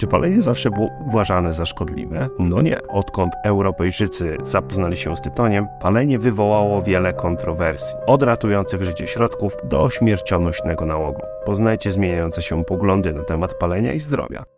Czy palenie zawsze było uważane za szkodliwe? No nie. Odkąd Europejczycy zapoznali się z tytoniem, palenie wywołało wiele kontrowersji. Od ratujących życie środków do śmiercionośnego nałogu. Poznajcie zmieniające się poglądy na temat palenia i zdrowia.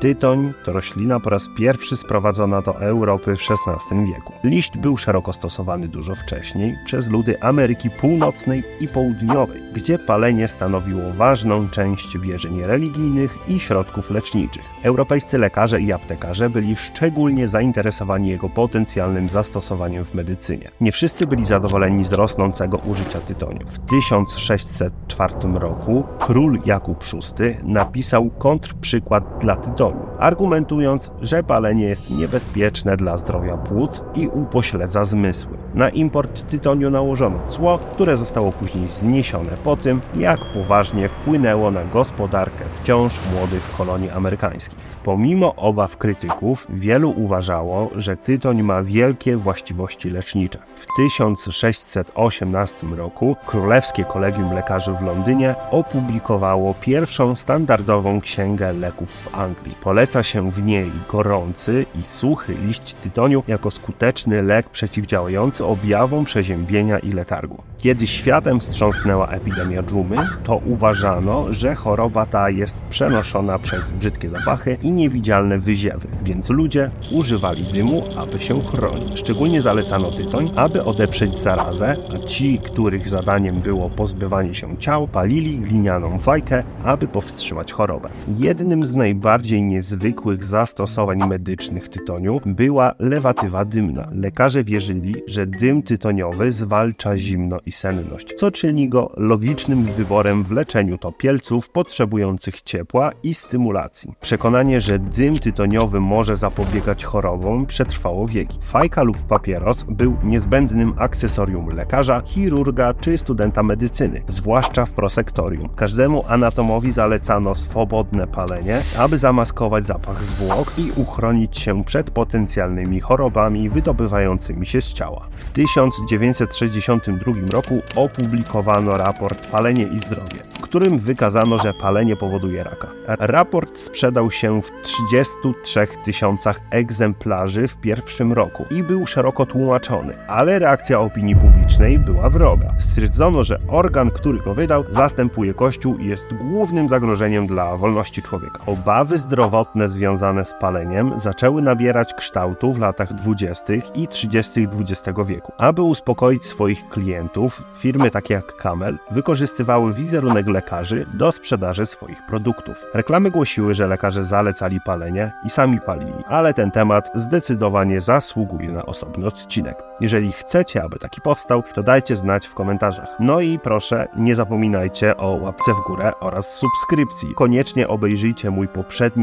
Tytoń to roślina po raz pierwszy sprowadzona do Europy w XVI wieku. Liść był szeroko stosowany dużo wcześniej przez ludy Ameryki Północnej i Południowej, gdzie palenie stanowiło ważną część wierzeń religijnych i środków leczniczych. Europejscy lekarze i aptekarze byli szczególnie zainteresowani jego potencjalnym zastosowaniem w medycynie. Nie wszyscy byli zadowoleni z rosnącego użycia tytoniu. W 1604 roku król Jakub VI napisał kontrprzykład dla tytoniu argumentując, że palenie jest niebezpieczne dla zdrowia płuc i upośledza zmysły. Na import tytoniu nałożono cło, które zostało później zniesione po tym, jak poważnie wpłynęło na gospodarkę wciąż młodych kolonii amerykańskich. Pomimo obaw krytyków, wielu uważało, że tytoń ma wielkie właściwości lecznicze. W 1618 roku Królewskie Kolegium Lekarzy w Londynie opublikowało pierwszą standardową księgę leków w Anglii. Poleca się w niej gorący i suchy liść tytoniu jako skuteczny lek przeciwdziałający objawom przeziębienia i letargu. Kiedy światem wstrząsnęła epidemia dżumy, to uważano, że choroba ta jest przenoszona przez brzydkie zapachy i niewidzialne wyziewy, więc ludzie używali dymu, aby się chronić. Szczególnie zalecano tytoń, aby odeprzeć zarazę, a ci, których zadaniem było pozbywanie się ciał, palili glinianą fajkę, aby powstrzymać chorobę. Jednym z najbardziej niezwykłych zastosowań medycznych tytoniu była lewatywa dymna. Lekarze wierzyli, że dym tytoniowy zwalcza zimno i senność, co czyni go logicznym wyborem w leczeniu topielców potrzebujących ciepła i stymulacji. Przekonanie, że dym tytoniowy może zapobiegać chorobom przetrwało wieki. Fajka lub papieros był niezbędnym akcesorium lekarza, chirurga czy studenta medycyny, zwłaszcza w prosektorium. Każdemu anatomowi zalecano swobodne palenie, aby zamaskować zapach zwłok i uchronić się przed potencjalnymi chorobami wydobywającymi się z ciała. W 1962 roku opublikowano raport Palenie i zdrowie, w którym wykazano, że palenie powoduje raka. Raport sprzedał się w 33 tysiącach egzemplarzy w pierwszym roku i był szeroko tłumaczony, ale reakcja opinii publicznej była wroga. Stwierdzono, że organ, który go wydał, zastępuje Kościół i jest głównym zagrożeniem dla wolności człowieka. Obawy zdrowotne związane z paleniem zaczęły nabierać kształtu w latach 20. i 30. XX wieku. Aby uspokoić swoich klientów, firmy takie jak Camel wykorzystywały wizerunek lekarzy do sprzedaży swoich produktów. Reklamy głosiły, że lekarze zalecali palenie i sami palili, ale ten temat zdecydowanie zasługuje na osobny odcinek. Jeżeli chcecie, aby taki powstał, to dajcie znać w komentarzach. No i proszę, nie zapominajcie o łapce w górę oraz subskrypcji. Koniecznie obejrzyjcie mój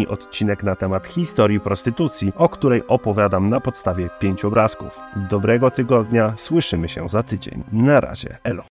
odcinek na temat historii prostytucji, o której opowiadam na podstawie pięciu obrazków. Dobrego tygodnia, słyszymy się za tydzień. Na razie, elo.